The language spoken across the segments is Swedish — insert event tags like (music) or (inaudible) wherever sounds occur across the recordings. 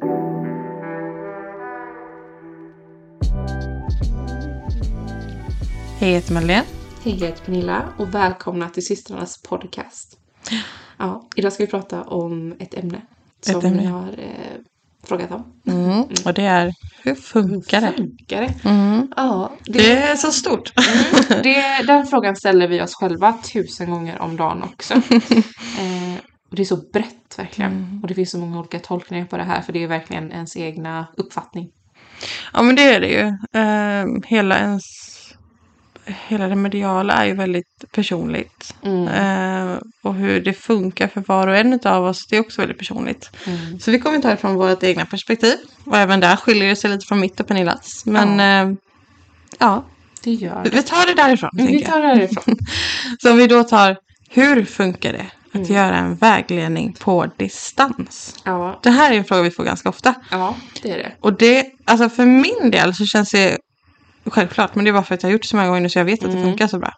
Hej, jag heter Madeleine. Hej, jag heter Pernilla och välkomna till systrarnas podcast. Ja, idag ska vi prata om ett ämne som Ett ämne. ni har eh, frågat om. Mm. Och det är, hur funkar det? Funkar det? Mm. Ja, det, Det är så stort. det, den frågan ställer vi oss själva tusen gånger om dagen också. (laughs) eh, och det är så brett verkligen. Mm. Och det finns så många olika tolkningar på det här för det är verkligen ens egna uppfattning. Ja, men det är det ju. Ehm, hela ens... Hela det mediala är ju väldigt personligt. Mm. Ehm, och hur det funkar för var och en av oss, det är också väldigt personligt. Mm. Så vi kommer ta det från vårt egna perspektiv. Och även där skiljer det sig lite från mitt och Pernillas. Men Ja. ehm, ja, Det gör vi det. tar det därifrån. Vi tar det härifrån. (laughs) Så om vi då tar, hur funkar det att Mm. göra en vägledning på distans? Ja, Det här är en fråga vi får ganska ofta. ja, det är det. Och det, alltså för min del så känns det självklart, men det är bara för att jag har gjort det så många gånger nu så jag vet att det Mm. funkar så bra.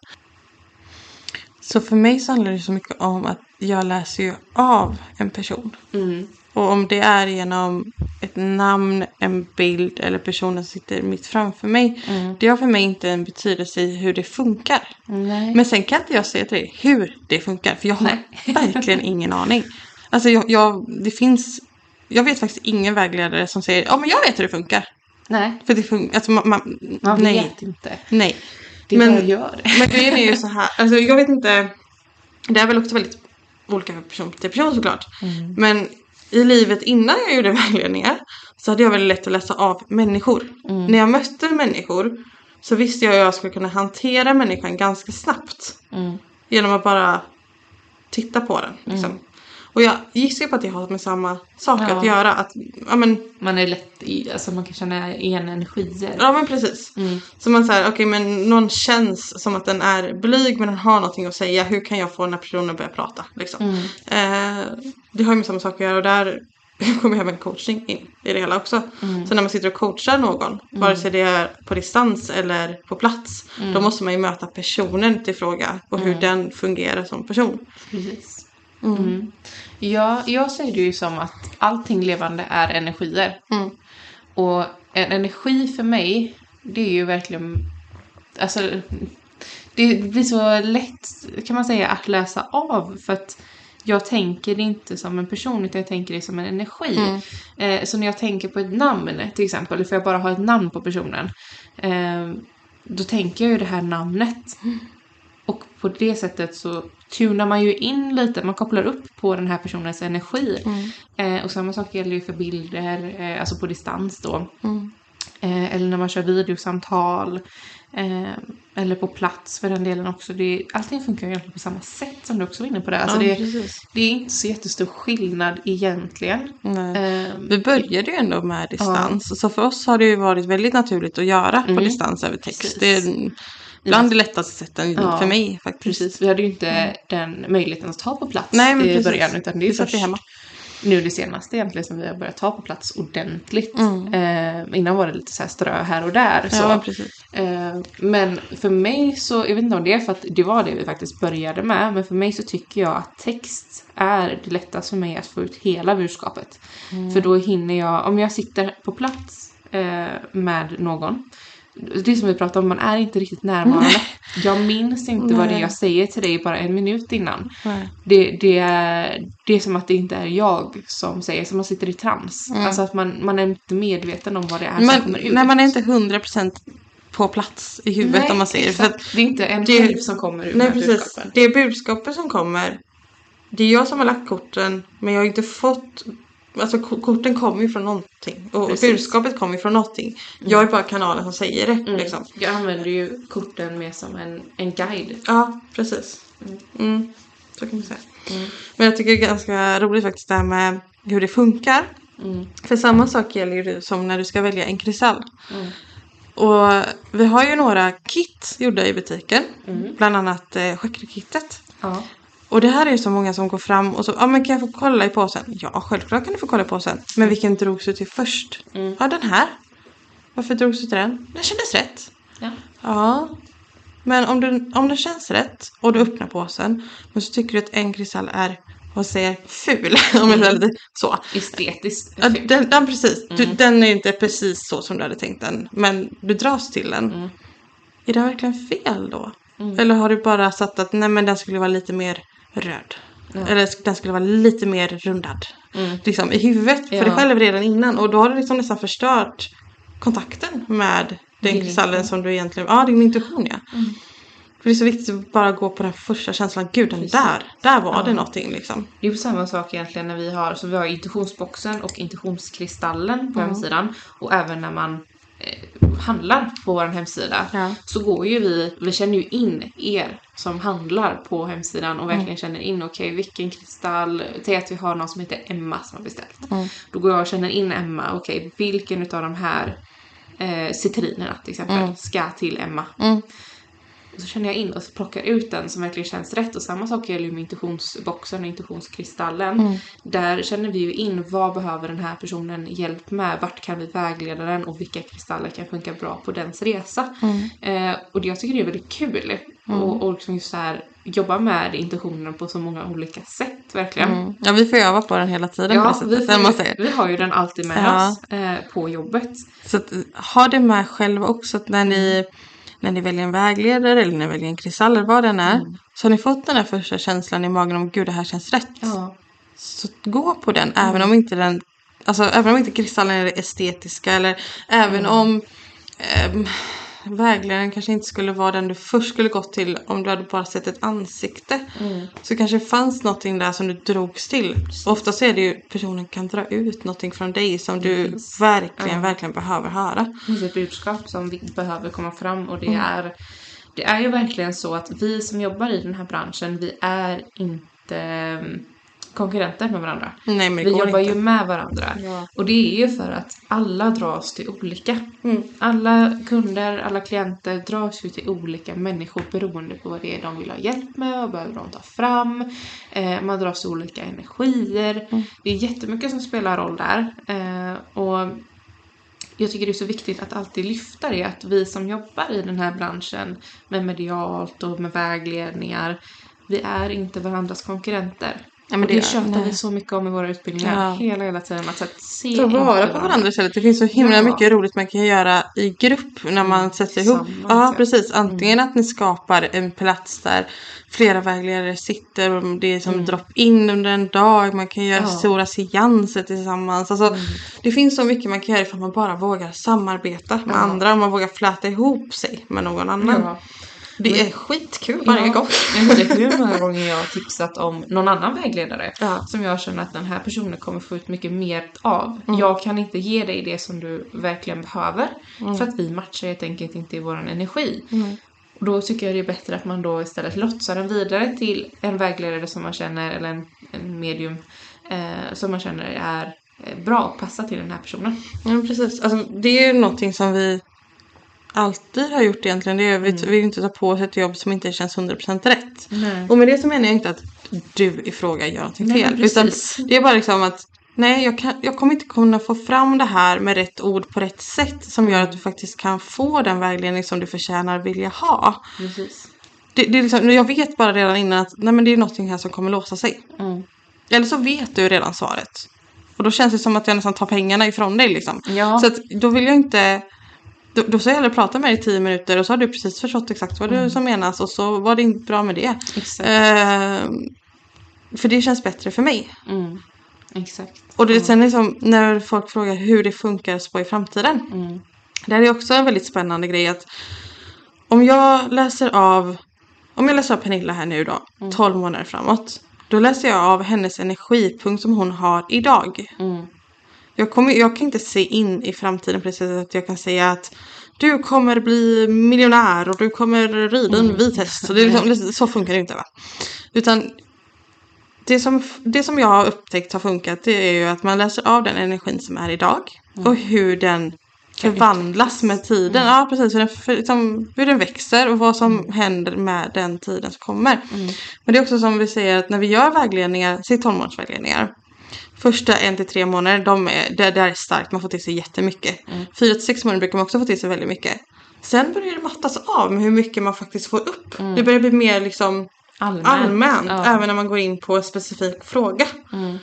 Så för mig så handlar det så mycket om att jag läser ju av en person. Mm. Och om det är genom ett namn, en bild eller personen som sitter mitt framför mig. Mm. Det har för mig inte en betydelse i hur det funkar. Nej. Men sen kan inte jag säga till dig hur det funkar. För jag har (laughs) verkligen ingen aning. Alltså jag, jag, det finns, jag vet faktiskt ingen vägledare som säger ja men jag vet hur det funkar. Nej, För det funkar, alltså man, man, man nej, vet inte. nej. Det Men- bara gör det. (laughs) Men grejen är ju så här, alltså jag vet inte, det är väl också väldigt olika person till person såklart. Mm. Men i livet innan jag gjorde (laughs) vägledningar så hade jag väldigt lätt att läsa av människor. Mm. När jag mötte människor så visste jag att jag skulle kunna hantera människan ganska snabbt. Mm. Genom att bara titta på den. Liksom. Mm. Och jag gissar på att det har med samma sak Ja. att göra. Att, ja, men, Man är lätt i, alltså man kan känna energier. ja men precis. Mm. Så man säger, okej men någon känns som att den är blyg men den har någonting att säga. Hur kan jag få den här personen att börja prata? Liksom. Mm. Eh, det har ju med samma sak att göra och där (laughs) kommer även coaching in i det hela också. Mm. Så när man sitter och coachar någon, vare sig det är på distans eller på plats, Mm. då måste man ju möta personen till fråga och hur den fungerar som person. Precis. Mm. Ja, jag ser det ju som att allting levande är energier. Mm. Och en energi för mig, det är ju verkligen... Alltså, det blir så lätt, kan man säga, att läsa av. För att jag tänker inte som en person, utan jag tänker det som en energi. Mm. Eh, så när jag tänker på ett namn, till exempel, eller får jag bara ha ett namn på personen. Eh, då tänker jag ju det här namnet. Och på det sättet så tunar man ju in lite, man kopplar upp på den här personens energi. Mm. Eh, och samma sak gäller ju för bilder, eh, alltså på distans då. Mm. Eh, eller när man kör videosamtal. Eh, eller på plats för den delen också. Det, allting funkar ju egentligen på samma sätt som du också var inne på det. Alltså ja, det, det är inte så jättestor skillnad egentligen. Nej. Eh, Vi började ju ändå med distans. Så för oss har det ju varit väldigt naturligt att göra på Mm. distans över text. Bland det lättaste sätten Ja. för mig faktiskt. precis, vi hade ju inte den möjligheten att ta på plats Nej, men i precis. början. Utan det är först hemma. nu det senaste egentligen som vi har börjat ta på plats ordentligt. Mm. Eh, innan var det lite så här strö här och där. Så. Ja, precis. Eh, men för mig så, jag vet inte om det är för att det var det vi faktiskt började med, men för mig så tycker jag att text är det lättaste för mig att få ut hela budskapet. För då hinner jag, om jag sitter på plats eh, med någon, det är som vi pratade om, man är inte riktigt närvarande. Jag minns inte vad det är Nej. jag säger till dig bara en minut innan. Nej. Det, det, är, det är som att det inte är jag som säger, som man sitter i trans. Mm. Alltså att man, man är inte medveten om vad det är som Men, kommer ut. nej, man är inte 100% på plats i huvudet Nej, om man säger det. För. Det är inte en det- själv som kommer ur Nej precis. budskapen. Det budskapet som kommer. Det är jag som har lagt korten. Men jag har inte fått. Alltså ko- korten kommer ju från någonting. Och Precis. budskapet kommer ju från någonting. Jag är bara kanalen som säger det. Mm. Liksom. Jag använder ju korten mer som en, en guide. Ja precis. Mm. Så kan man säga. Men jag tycker det är ganska roligt faktiskt det här med hur det funkar. Mm. För samma sak gäller ju som när du ska välja en kristall. Mm. Och vi har ju några kit gjorda i butiken. Mm. Bland annat eh, chakrakittet. Ja. Och det här är ju så många som går fram och så, ja men kan jag få kolla i påsen? Ja, självklart kan du få kolla i påsen. Men vilken drogs du till först? Mm. Ja, den här. Varför drogs du till den? Den kändes rätt. Ja. Ja. Men om, du, om den känns rätt och du öppnar påsen men så tycker du att en kristall är vad säger ful. (laughs) Om jag säger lite så. Estetiskt Ja, fult. den, den, precis. Du, Mm. den är inte precis så som du hade tänkt den. Men du dras till den. Mm. Är den verkligen fel då? Mm. Eller har du bara satt att nej men den skulle vara lite mer röd? Ja. Eller den skulle vara lite mer rundad. Mm. Liksom i huvudet för Ja. dig själv redan innan. Och då har du liksom nästan förstört kontakten med den kristallen som du egentligen, ja din intuition ja. Mm. För det är så viktigt att bara gå på den första känslan, gud den Precis. där, där var Ja. det någonting liksom. Det är ju samma sak egentligen när vi har, så vi har intuitionsboxen och intuitionskristallen på Mm. hemsidan. Och även när man handlar på vår hemsida Ja. så går ju vi, vi känner ju in er som handlar på hemsidan och verkligen känner in, okej vilken kristall, säg att vi har någon som heter Emma som har beställt. Mm. Då går jag och känner in Emma, okej vilken utav de här eh, citrinerna till exempel Mm. ska till Emma. Mm. Och så känner jag in och plockar ut den som verkligen känns rätt. Och samma sak gäller ju med intuitionsboxen och intuitionskristallen. Mm. Där känner vi ju in vad behöver den här personen hjälp med? Vart kan vi vägleda den? Och vilka kristaller kan funka bra på dens resa? Mm. Eh, och det, jag tycker det är väldigt kul. Och, och liksom just så här, jobba med intentionen på så många olika sätt verkligen. Mm. Ja vi får öva på den hela tiden på Ja, det sättet. vi, får, säger. vi har ju den alltid med Ja. oss eh, på jobbet. Så att, ha det med själva också att när ni, när ni väljer en vägledare eller när ni väljer en kristall eller vad den är. Mm. Så har ni fått den där första känslan i magen om gud det här känns rätt. Ja. Så gå på den även om inte den Alltså även om inte kristallen är det estetiska eller även om ehm, vägledaren kanske inte skulle vara den du först skulle gått till om du hade bara sett ett ansikte. Mm. Så kanske det fanns någonting där som du drogs till. Ofta så är det ju personen kan dra ut någonting från dig som du Precis. verkligen, Ja. verkligen behöver höra. Det ett budskap som vi behöver komma fram och det Mm. är det är ju verkligen så att vi som jobbar i den här branschen, vi är inte konkurrenter med varandra. Nej men det Vi går jobbar inte. ju med varandra. Ja. Och det är ju för att alla dras till olika. Mm. Alla kunder, alla klienter dras ju till olika människor beroende på vad det är de vill ha hjälp med, vad behöver de ta fram. Eh, man dras till olika energier. Mm. Det är jättemycket som spelar roll där. Eh, och jag tycker det är så viktigt att alltid lyfta det, att vi som jobbar i den här branschen med medialt och med vägledningar, vi är inte varandras konkurrenter. Ja, men det det- tjatar vi så mycket om i våra utbildningar Ja. hela, hela tiden. Att, att se Ta vara på varandra istället. Det finns så himla Ja. Mm. mycket roligt man kan göra i grupp när man sätter ihop. Tillsammans, Ja, precis. Antingen att ni skapar en plats där flera vägledare sitter och det är som drop-in under en dag. Man kan göra Mm. Ja. Mm. stora seanser tillsammans. Alltså, Det finns så mycket man kan göra ifall man bara vågar samarbeta med andra. Om man vågar fläta ihop sig med någon annan. Ja. Det är skitkul varje gång. Jag vet inte hur många gånger jag har tipsat om någon annan vägledare Ja. som jag känner att den här personen kommer få ut mycket mer av. Mm. Jag kan inte ge dig det som du verkligen behöver för att vi matchar helt enkelt inte i vår energi. Mm. Och då tycker jag det är bättre att man då istället lotsar den vidare till en vägledare som man känner, eller en, en medium eh, som man känner är eh, bra och passar till den här personen. Ja, precis. Alltså, det är ju någonting som vi alltid har gjort egentligen. Det är, vi Mm. vill inte ta på oss ett jobb som inte känns 100% rätt. Nej. Och med det så menar jag inte att du i fråga gör någonting Nej, fel. Utan det är bara liksom att nej, jag, kan, jag kommer inte kunna få fram det här med rätt ord på rätt sätt som gör att du faktiskt kan få den vägledning som du förtjänar vilja ha. Precis. Det, det är liksom, jag vet bara redan innan att nej, men det är någonting här som kommer låsa sig. Mm. Eller så vet du redan svaret. Och då känns det som att jag nästan tar pengarna ifrån dig liksom. Ja. Så att då vill jag inte då, då ska jag hellre prata med dig i tio minuter och så har du precis förstått exakt vad Mm. du som menas och så var det inte bra med det. Exakt. Ehm, för det känns bättre för mig. Mm. Exakt. Och det, sen liksom, när folk frågar hur det funkar så i framtiden. Mm. Det här är också en väldigt spännande grej att om jag läser av om jag läser av Pernilla här nu då, Mm. 12 månader framåt. Då läser jag av hennes energipunkt som hon har idag. Mm. Jag, kommer, jag kan inte se in i framtiden sättet att jag kan säga att du kommer bli miljonär och du kommer rida en vit häst. Så, det är liksom, så funkar det inte va. Utan det som, det som jag har upptäckt har funkat det är ju att man läser av den energin som är idag. Och hur den förvandlas med tiden. Ja precis, hur den, för, liksom, hur den växer och vad som händer med den tiden som kommer. Men det är också som vi säger att när vi gör vägledningar, säg 12 månaders vägledningar. Första en till tre månader, de är, det, det är starkt, man får till sig jättemycket. Mm. Fyra till sex månader brukar man också få till sig väldigt mycket. Sen börjar det mattas av med hur mycket man faktiskt får upp. Mm. Det börjar bli mer liksom Allmänt. allmänt, Ja. även när man går in på en specifik fråga. Mm.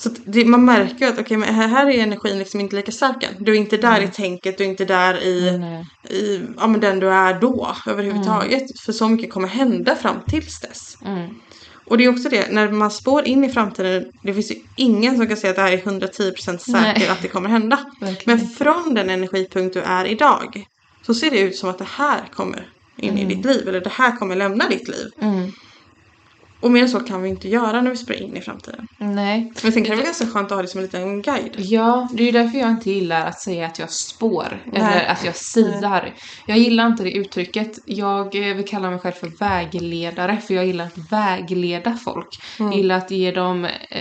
Så det, man märker ju att okej, men här, här är energin liksom inte lika stark än. Du är inte där i tänket, du är inte där i, i ja, men den du är då överhuvudtaget. För så mycket kommer hända fram tills dess. Mm. Och det är också det, när man spår in i framtiden, det finns ju ingen som kan säga att det här är 110% säkert att det kommer hända. Verkligen. Men från den energipunkt du är idag så ser det ut som att det här kommer in i ditt liv eller det här kommer lämna ditt liv. Mm. Och mer så kan vi inte göra när vi spår in i framtiden. Nej. Men sen kan det vara ganska skönt att ha det som en liten guide. Ja, det är ju därför jag inte gillar att säga att jag spår eller Nej. att jag siar. Jag gillar inte det uttrycket. Jag eh, vill kalla mig själv för vägledare för jag gillar att vägleda folk. Jag gillar att ge dem eh,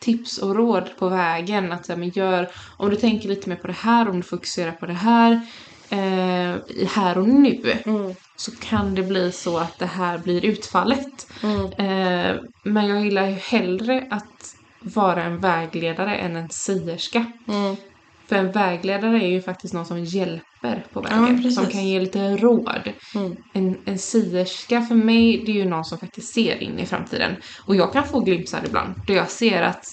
tips och råd på vägen. Att säga, men gör, om du tänker lite mer på det här, om du fokuserar på det här eh, i här och nu Mm. så kan det bli så att det här blir utfallet. Mm. Eh, men jag gillar ju hellre att vara en vägledare än en sierska. Mm. För en vägledare är ju faktiskt någon som hjälper på Ja, vägen. precis. som kan ge lite råd. Mm. En, en sierska för mig, det är ju någon som faktiskt ser in i framtiden. Och jag kan få glimtar ibland. Då jag ser att,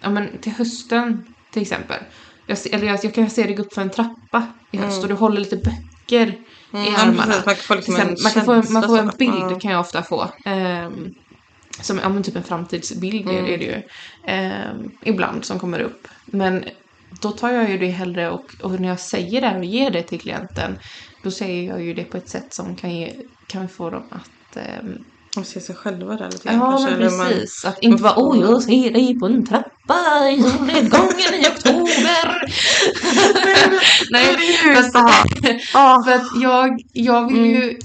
ja men till hösten till exempel. Jag, ser, eller jag, jag kan se dig gå upp för en trappa i höst och du håller lite böcker i Mm, ja, armarna. Man kan få liksom man, kan få en, man får en bild. Ja. kan jag ofta få. ehm, som ja, men typ en framtidsbild Mm. är det ju. ehm, ibland som kommer upp. Men då tar jag ju det hellre och, och när jag säger det här och ger det till klienten då säger jag ju det på ett sätt som kan, ge, kan få dem att ehm, De ser sig själva där lite grann Ja kanske, men eller man- precis. Att inte vara åh jag ser dig på en trappa i solnedgången i oktober. (laughs) Nej, det är ju för att, Ja. för att jag, jag vill ju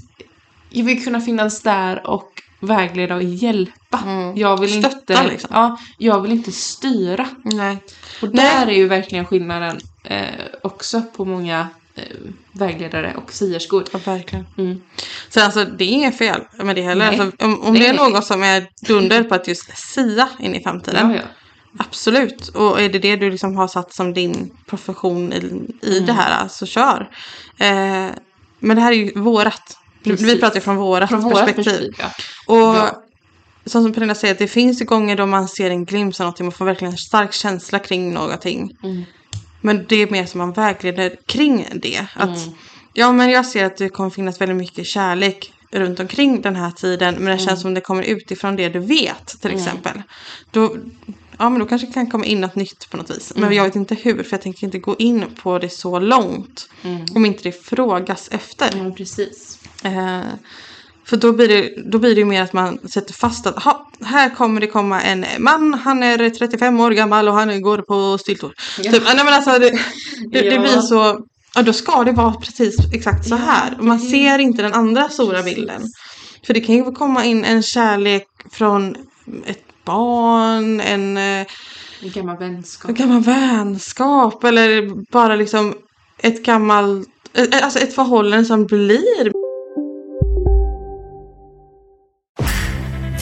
jag vill kunna finnas där och vägleda och hjälpa. Mm. Jag vill Stötta, inte, liksom. ja, jag vill inte styra. Nej. Och där är ju verkligen skillnaden eh, också på många vägledare och sierskor. Ja, verkligen. Mm. Så alltså det är inget fel med det heller. Alltså, om om Det det är någon som är dunder på att just sia in i framtiden. Ja, ja. Absolut. Och är det det du liksom har satt som din profession i, i Mm. det här, så kör. Eh, men det här är ju vårat. Vi Precis. pratar ju från vårat Från perspektiv. perspektiv. Ja. Och Ja. som, Pernilla säger, att det finns ju gånger då man ser en glimt av någonting, man får verkligen en stark känsla kring någonting. Mm. Men det är mer som man vägleder kring det. Att, Mm. Ja men jag ser att det kommer finnas väldigt mycket kärlek runt omkring den här tiden. Men det Mm. känns som det kommer utifrån det du vet till exempel. Då, ja men då kanske det kan komma in något nytt på något vis. Mm. Men jag vet inte hur för jag tänker inte gå in på det så långt. Mm. Om inte det frågas efter. Ja, precis. Eh, för då blir, det, då blir det ju mer att man sätter fast att "Ha, här kommer det komma en man, han är 35 år gammal och han går på styltor. Ja. Typ, nej men alltså det, det, det Ja. blir så, ja då ska det vara precis exakt så här. Och man ser inte den andra stora bilden. För det kan ju komma in en kärlek från ett barn, en, eh, En gammal vänskap. en gammal vänskap eller bara liksom ett gammalt, eh, alltså ett förhållande som blir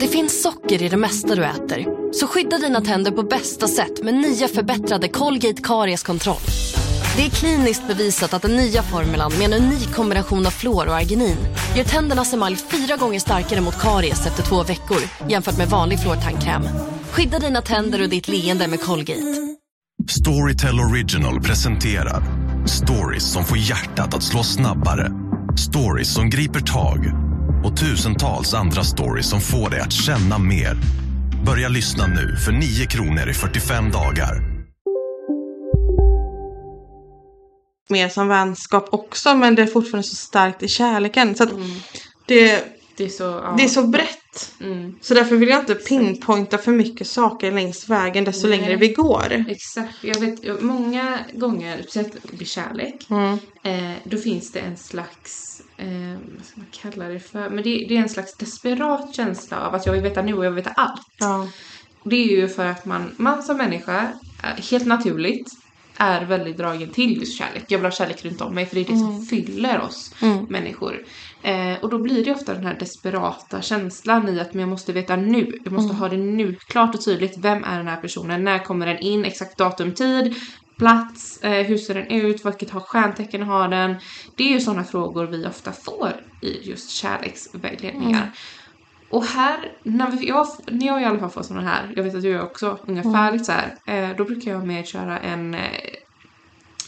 Det finns socker i det mesta du äter. Så skydda dina tänder på bästa sätt med nya förbättrade Colgate Karies-kontroll. Det är kliniskt bevisat att den nya formulan med en unik kombination av fluor och arginin gör tändernas emalj fyra gånger starkare mot karies efter två veckor jämfört med vanlig fluortandkräm. Skydda dina tänder och ditt leende med Colgate. Storytel Original presenterar stories som får hjärtat att slå snabbare. Stories som griper tag och tusentals andra stories som får dig att känna mer. Börja lyssna nu för 9 kronor i 45 dagar. mer som vänskap också men det är fortfarande så starkt i kärleken. Så att det, Det är så, ja. det är så brett. Mm. Så därför vill jag inte pinpointa för mycket saker längs vägen desto Nej. längre vi går. Exakt. Jag vet många gånger, speciellt vid kärlek, Mm. eh, då finns det en slags eh, vad ska man kalla det för? Men det, det är en slags desperat känsla av att jag vill veta nu och jag vill veta allt. Ja. Det är ju för att man, man som människa, eh, helt naturligt, är väldigt dragen till just kärlek. Jag vill ha kärlek runt om mig för det är det som fyller oss människor. Eh, och då blir det ofta den här desperata känslan i att men jag måste veta nu. Jag måste ha det nu, klart och tydligt. Vem är den här personen? När kommer den in? Exakt datum, tid, plats, eh, hur ser den ut? Vilket har stjärntecken har den? Det är ju sådana frågor vi ofta får i just kärleksvägledningar. Och här, när, vi, jag, när jag i alla fall får sådana här, jag vet att du gör också ungefärligt så här, eh, då brukar jag mer köra en eh,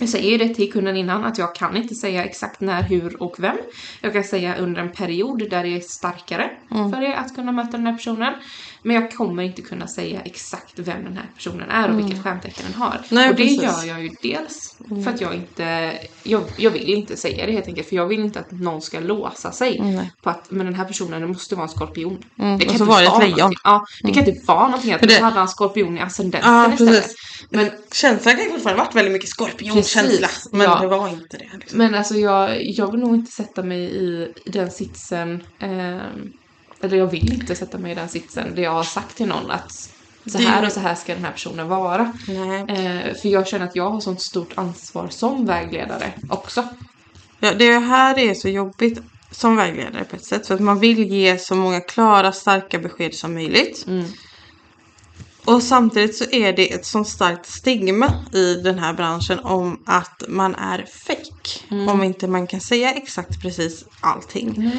jag säger det till kunden innan att jag kan inte säga exakt när, hur och vem. Jag kan säga under en period där det är starkare för er att kunna möta den här personen. Men jag kommer inte kunna säga exakt vem den här personen är och vilket stjärntecken den har. Nej, och det precis. gör jag ju dels för att jag inte, jag, jag vill inte säga det helt enkelt för jag vill inte att någon ska låsa sig Nej. på att men den här personen måste vara en skorpion. Mm, Det kan inte var det ett vara lejon. Ja, det kan inte vara någonting att det- hade en skorpion i ascendenten Ja, istället. Men Känslan kan ju fortfarande varit väldigt mycket skorpionkänsla. Men ja. det var inte det. Liksom. Men alltså jag, jag vill nog inte sätta mig i, den sitsen. ehm, eller jag vill inte sätta mig i den sitsen där jag har sagt till någon att så här och så här ska den här personen vara. Eh, för jag känner att jag har sånt stort ansvar som vägledare också. Ja, det här är så jobbigt som vägledare på ett sätt. För att man vill ge så många klara, starka besked som möjligt. Och samtidigt så är det ett sånt starkt stigma i den här branschen om att man är fake. Om inte man kan säga exakt precis allting.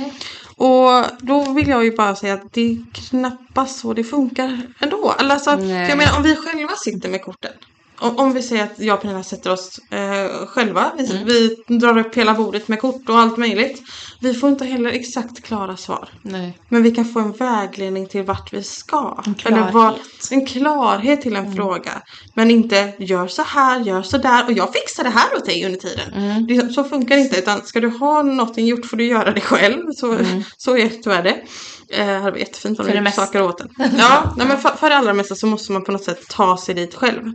Och då vill jag ju bara säga att det är knappast så det funkar ändå. Eller Alltså, jag menar om vi själva sitter med korten. Om, om vi säger att jag och Pernilla sätter oss eh, själva. Vi, vi drar upp hela bordet med kort och allt möjligt. Vi får inte heller exakt klara svar. Nej. Men vi kan få en vägledning till vart vi ska. En klarhet. vad, en klarhet till en fråga. Men inte gör så här, gör så där och jag fixar det här åt dig under tiden. Det, så funkar det inte. Utan ska du ha någonting gjort får du göra det själv. Så, så är, så är det. Eh, det hade varit jättefint om För du saker åt den. Ja, (laughs) nej, men för, för det allra mesta så måste man på något sätt ta sig dit själv.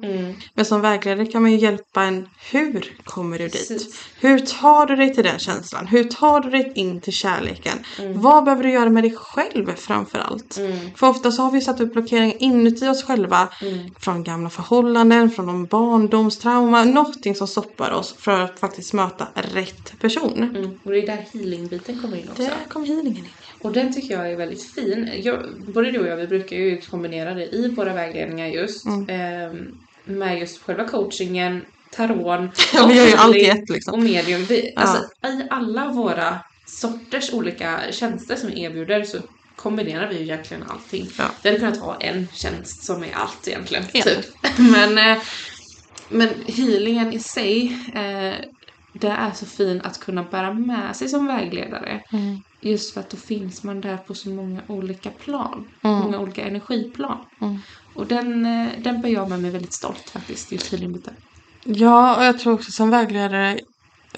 Men som vägledare kan man ju hjälpa en. Hur kommer du dit? Precis. Hur tar du dig till den känslan? Hur tar du dig in till kärleken? Mm. Vad behöver du göra med dig själv framför allt? För ofta så har vi satt upp blockeringar inuti oss själva. Mm. Från gamla förhållanden, från någon barndomstrauma. Någonting som stoppar oss för att faktiskt möta rätt person. Mm. Och det är där healingbiten kommer in också. Där kom healingen in. Och den tycker jag är väldigt fin. Jag, både du och jag vi brukar ju kombinera det i våra vägledningar just. ehm, med just själva coachingen, taron. (laughs) Ja, vi gör ju allt i ett, liksom. Och medium. Vi, Ja. Alltså i alla våra sorters olika tjänster som vi erbjuder så kombinerar vi ju egentligen allting. Ja. Vi hade kunnat ha en tjänst som är allt egentligen. Ja. Typ. (laughs) Men, eh, men healingen i sig, eh, det är så fin att kunna bära med sig som vägledare. Mm. Just för att då finns man där på så många olika plan. Många olika energiplan. Mm. Och den, eh, den bär jag med mig väldigt stolt faktiskt, just healingbiten. Ja, och jag tror också som vägledare.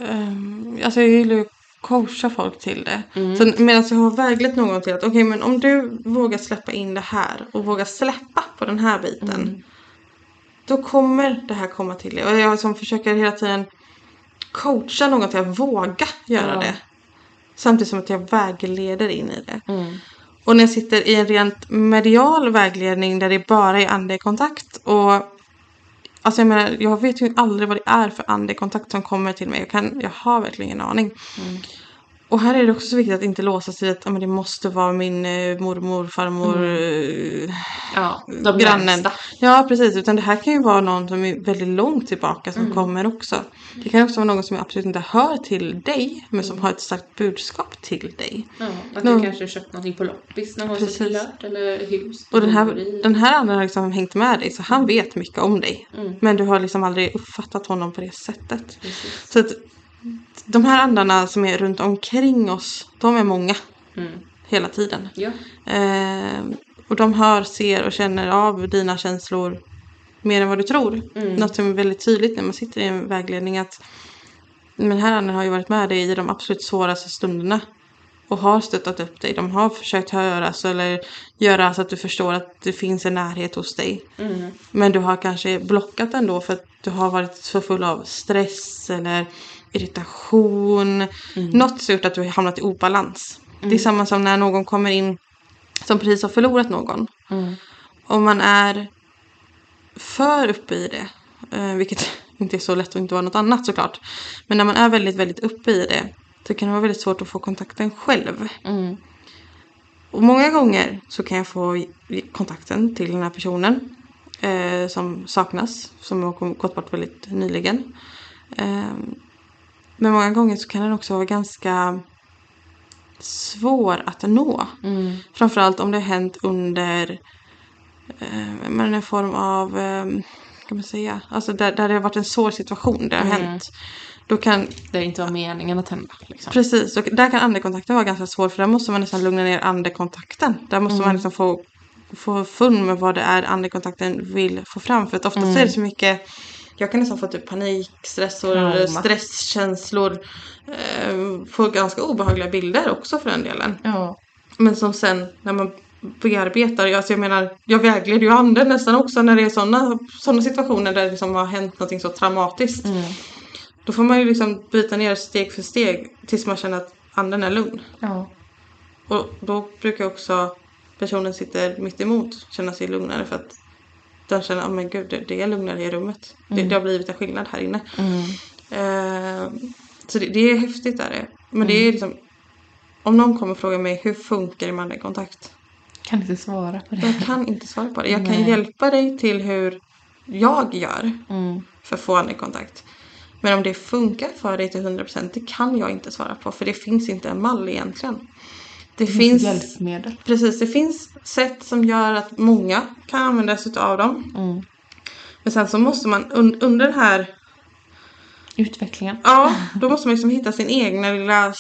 Um, alltså jag gillar ju att coacha folk till det. Så medan jag har väglett någon till att okej men om du vågar släppa in det här och vågar släppa på den här biten. Då kommer det här komma till dig. Och jag som försöker hela tiden coacha någon till att våga göra Ja. det. Samtidigt som att jag vägleder in i det. Och när jag sitter i en rent medial vägledning där det bara är andekontakt och Alltså jag menar, jag vet ju aldrig vad det är för andekontakt som kommer till mig. Jag, kan, jag har verkligen ingen aning. Och här är det också så viktigt att inte låsa sig att men det måste vara min eh, mormor, farmor, eh, Ja, de grannen. närmsta. Ja, precis. Utan det här kan ju vara någon som är väldigt långt tillbaka som kommer också. Det kan också vara någon som absolut inte hör till dig, men som har ett starkt budskap till dig. Ja, att du kanske har köpt någonting på loppis någon gång Precis. såklart, eller hus. Och den här, den här andra har liksom hängt med dig, så han vet mycket om dig. Mm. Men du har liksom aldrig uppfattat honom på det sättet. Så att de här andarna som är runt omkring oss, de är många. Mm. Hela tiden. Ja. Eh, och de hör, ser och känner av dina känslor mer än vad du tror. Mm. Något som är väldigt tydligt när man sitter i en vägledning att men den här anden har ju varit med dig i de absolut svåraste stunderna. Och har stöttat upp dig. De har försökt höras eller göra så att du förstår att det finns en närhet hos dig. Men du har kanske blockat ändå för att du har varit så full av stress eller irritation. Något som gjort att du har hamnat i obalans. Det är samma som när någon kommer in som precis har förlorat någon. Om man är för uppe i det, eh, vilket (laughs) inte är så lätt att inte vara något annat såklart. Men när man är väldigt, väldigt uppe i det så kan det vara väldigt svårt att få kontakten själv. Och många gånger så kan jag få kontakten till den här personen eh, som saknas, som har gått bort väldigt nyligen. Eh, men många gånger så kan den också vara ganska svår att nå. Framförallt om det har hänt under eh, men en form av, eh, kan man säga, alltså där, där det har varit en svår situation, det har hänt. Då kan Det inte var meningen att hända. Liksom. Precis, och där kan andekontakten vara ganska svår för där måste man nästan lugna ner andekontakten. Där måste man liksom få, få fun med vad det är andekontakten vill få fram. För att ofta så är det så mycket, jag kan nästan få typ panik, stress och Trauma. stresskänslor. Eh, få ganska obehagliga bilder också för den delen. Ja. Men som sen när man bearbetar, alltså jag menar, jag vägleder ju anden nästan också när det är sådana såna situationer där det liksom har hänt något så traumatiskt. Då får man ju liksom byta ner steg för steg tills man känner att anden är lugn. ja. Och då brukar också personen sitter mitt emot känna sig lugnare för att den känner, oh men gud det, är lugnare i rummet. Det, det har blivit en skillnad här inne. Eh, så det, det är häftigt där det. Men det är liksom, om någon kommer och frågar mig hur funkar det med andekontakt? Kan inte svara på det. Jag kan inte svara på det. Jag kan Nej. hjälpa dig till hur jag gör Mm. för att få andekontakt. Men om det funkar för dig till 100% det kan jag inte svara på för det finns inte en mall egentligen. Det finns, Hjälpmedel. precis, det finns sätt som gör att många kan använda sig av dem. Mm. Men sen så måste man un- under den här, Utvecklingen. ja, då måste man liksom hitta sin egna lilla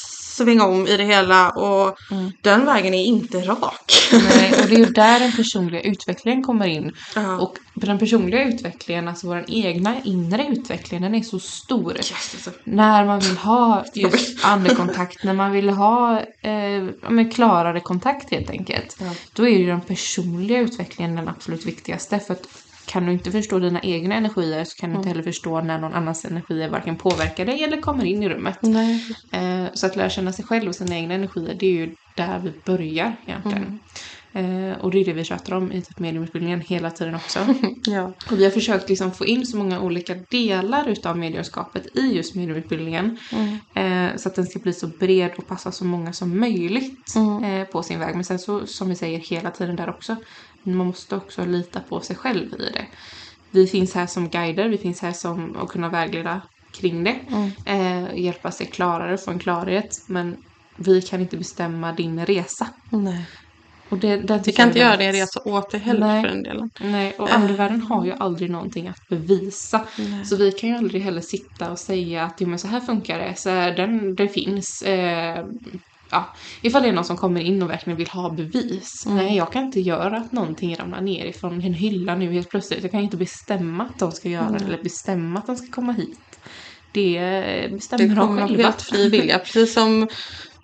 sväng om i det hela och den vägen är inte rak. Nej, och det är ju (laughs) där den personliga utvecklingen kommer in. Ja. Och den personliga utvecklingen, alltså vår egna inre utveckling, den är så stor. Yes, alltså. När man vill ha (laughs) just andekontakt, när man vill ha eh, klarare kontakt helt enkelt. Då är ju den personliga utvecklingen den absolut viktigaste. För att kan du inte förstå dina egna energier så kan du inte heller förstå när någon annans energier varken påverkar dig eller kommer in i rummet. Nej. Eh, så att lära känna sig själv och sina egna energier, det är ju där vi börjar egentligen. Eh, och det är det vi tjatar om i typ mediumutbildningen hela tiden också. (laughs) Ja. Och vi har försökt liksom få in så många olika delar utav mediumskapet i just mediumutbildningen. Eh, så att den ska bli så bred och passa så många som möjligt eh, på sin väg. Men sen så, som vi säger hela tiden där också, man måste också lita på sig själv i det. Vi finns här som guider, vi finns här som att kunna vägleda kring det. Eh, hjälpa sig klarare, få en klarhet. Men vi kan inte bestämma din resa. Nej. Och det, den Vi kan inte göra det resa åt dig heller Nej. för den delen. Nej, och andevärlden har ju aldrig någonting att bevisa. Så vi kan ju aldrig heller sitta och säga att jo, men så här funkar det, så här, den, det finns. Eh, ja, ifall det är någon som kommer in och verkligen vill ha bevis. Nej, jag kan inte göra att någonting ramlar ner ifrån en hylla nu helt plötsligt. Jag kan inte bestämma att de ska göra det eller bestämma att de ska komma hit. Det bestämmer Det de kommer av själva. helt fri vilja. (laughs) Precis som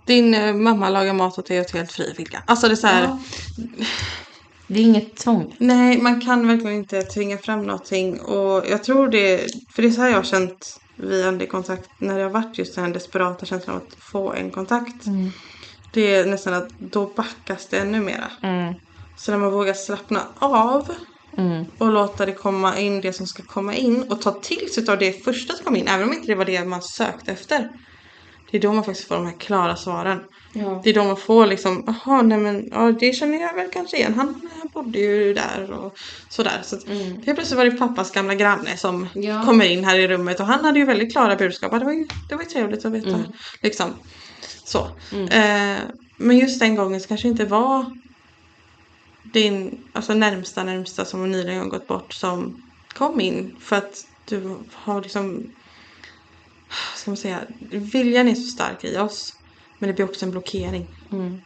din eh, mamma lagar mat åt dig åt helt fri vilja. Alltså det är så här, Ja. Det är inget tvång. nej man kan verkligen inte tvinga fram någonting. Och jag tror det, för det är så här jag har känt vid andekontakt när det har varit just den här desperata känslan av att få en kontakt. Det är nästan att då backas det ännu mera. Mm. Så när man vågar slappna av Mm. och låta det komma in det som ska komma in och ta till sig av det första som kom in, även om inte det var det man sökte efter. Det är då man faktiskt får de här klara svaren. Ja. Det är då man får liksom, jaha nej men ja, det känner jag väl kanske igen. Han, han bodde ju där och sådär. Så att, Helt plötsligt var det pappas gamla granne som Ja. kommer in här i rummet och han hade ju väldigt klara budskap. Det var ju, det var ju trevligt att veta. Liksom. Så. Eh, men just den gången så kanske inte var din alltså närmsta närmsta som nyligen har gått bort som kom in för att du har liksom ska man säga viljan är så stark i oss men det blir också en blockering. Mm.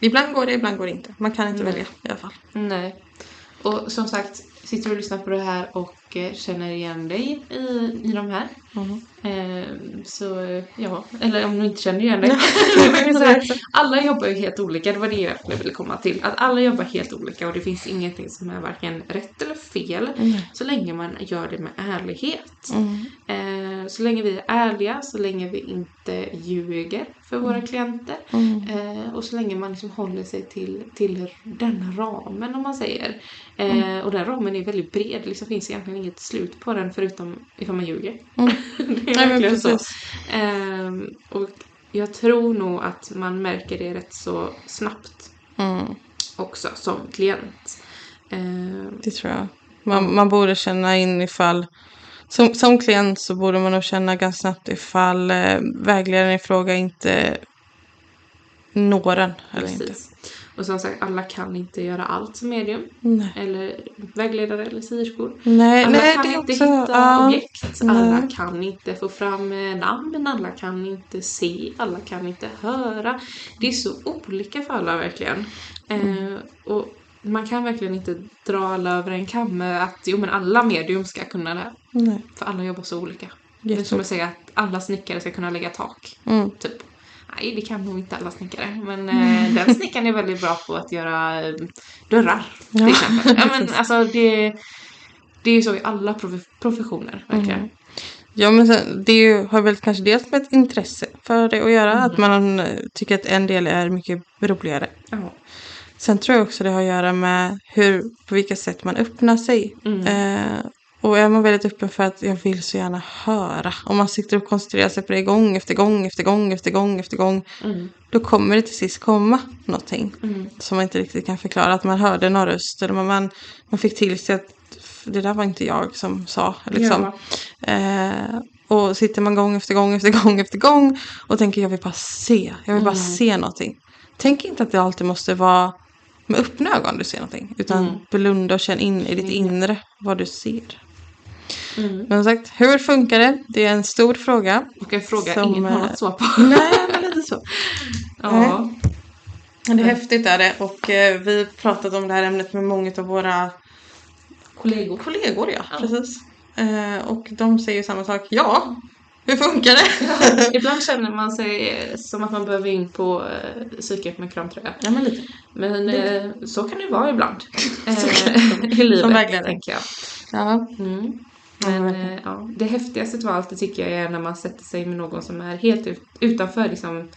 Ibland går det, ibland går det inte. Man kan inte välja i alla fall. Nej. Och som sagt, sitter och lyssnar på det här och eh, känner igen dig i, i de här. Eh, så ja, eller om du inte känner igen dig. (laughs) (laughs) Alla jobbar ju helt olika, det var det jag ville komma till. Att alla jobbar helt olika och det finns ingenting som är varken rätt eller fel. Så länge man gör det med ärlighet. Eh, så länge vi är ärliga, så länge vi inte ljuger för våra klienter eh, och så länge man liksom håller sig till, till den ramen om man säger. Eh, och den ramen är väldigt bred, det liksom finns egentligen inget slut på den förutom ifall man ljuger. (laughs) det är Nej, verkligen så. precis. Ehm, och jag tror nog att man märker det rätt så snabbt Mm, också som klient. Ehm, det tror jag. Man, man borde känna in ifall som, som klient så borde man nog känna ganska snabbt ifall eh, vägledaren i fråga inte når en eller inte. Och som sagt, alla kan inte göra allt som medium. Nej. Eller vägledare eller sierskor. Nej, Alla nej kan inte också... hitta ja, objekt. Alla Nej. kan inte få fram eh, namn. Alla kan inte se. Alla kan inte höra. Det är så olika för alla verkligen. Mm. Eh, och man kan verkligen inte dra alla över en kam med att jo, men alla medium ska kunna det nej. För alla jobbar så olika. Det är som Jätte- att säga att alla snickare ska kunna lägga tak. Mm. Typ. Nej, det kan nog inte alla snickare. Men eh, den snickaren är väldigt bra på att göra eh, dörrar. Till exempel. Ja, men, (laughs) alltså, det, det är ju så i alla prof- professioner. Verkligen. Mm. Ja men sen, det ju, har väl kanske dels med ett intresse för det att göra. Mm. Att man eh, tycker att en del är mycket roligare. Ja. Sen tror jag också det har att göra med hur, på vilka sätt man öppnar sig. Mm. Eh, och är man väldigt öppen för att jag vill så gärna höra. Om man sitter och koncentrerar sig på det gång efter gång efter gång efter gång efter gång. Mm. Då kommer det till sist komma någonting. Mm. Som man inte riktigt kan förklara. Att man hörde någon röst. Eller man, man, fick till sig att det där var inte jag som sa. Liksom. Ja. Eh, och sitter man gång efter gång efter (laughs) gång efter gång och tänker jag vill bara se, jag vill bara Mm. se någonting. Tänk inte att det alltid måste vara med öppna ögon du ser någonting. Utan Mm. blunda och känn in i ditt inre vad du ser. Mm. Men som sagt, hur funkar det? Det är en stor fråga. Och en fråga Som, ingen har eh, något svar på. (laughs) Nej, men lite så. ja. Det är häftigt är det och eh, vi har pratat om det här ämnet med många av våra Kollegor. kollegor. Ja, Ja. precis. Eh, och de säger samma sak. Ja, hur funkar det? Ibland känner man sig eh, som att man behöver in på eh, psyket med kramtröja. ja, men lite. Men eh, så kan det vara ibland. Eh, (laughs) I livet, Som vägledare. tänker jag. Ja. Mm. Ja, Men eh, ja, det häftigaste av allt det tycker jag är när man sätter sig med någon som är helt ut, utanför liksom,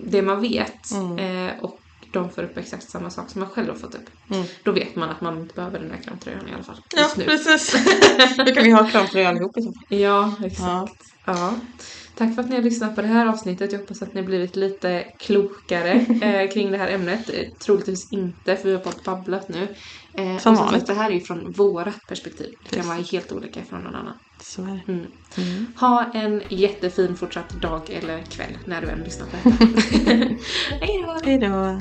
det man vet. Mm. Eh, och de får upp exakt samma sak som man själv har fått upp. Mm. Då vet man att man inte behöver den här kramtröjan i alla fall. Ja, nu. precis. (laughs) Då kan vi ha kramtröja allihop i så fall. Ja, exakt. Ja. Tack för att ni har lyssnat på det här avsnittet. Jag hoppas att ni har blivit lite klokare (laughs) eh, kring det här ämnet. Eh, troligtvis inte, för vi har bara babblat nu. Eh, Som vanligt. sagt, det här är ju från vårat perspektiv. Det kan vara helt olika från någon annan. Så är det. Mm. Ha en jättefin fortsatt dag eller kväll när du än lyssnar på detta. (laughs) Hej då.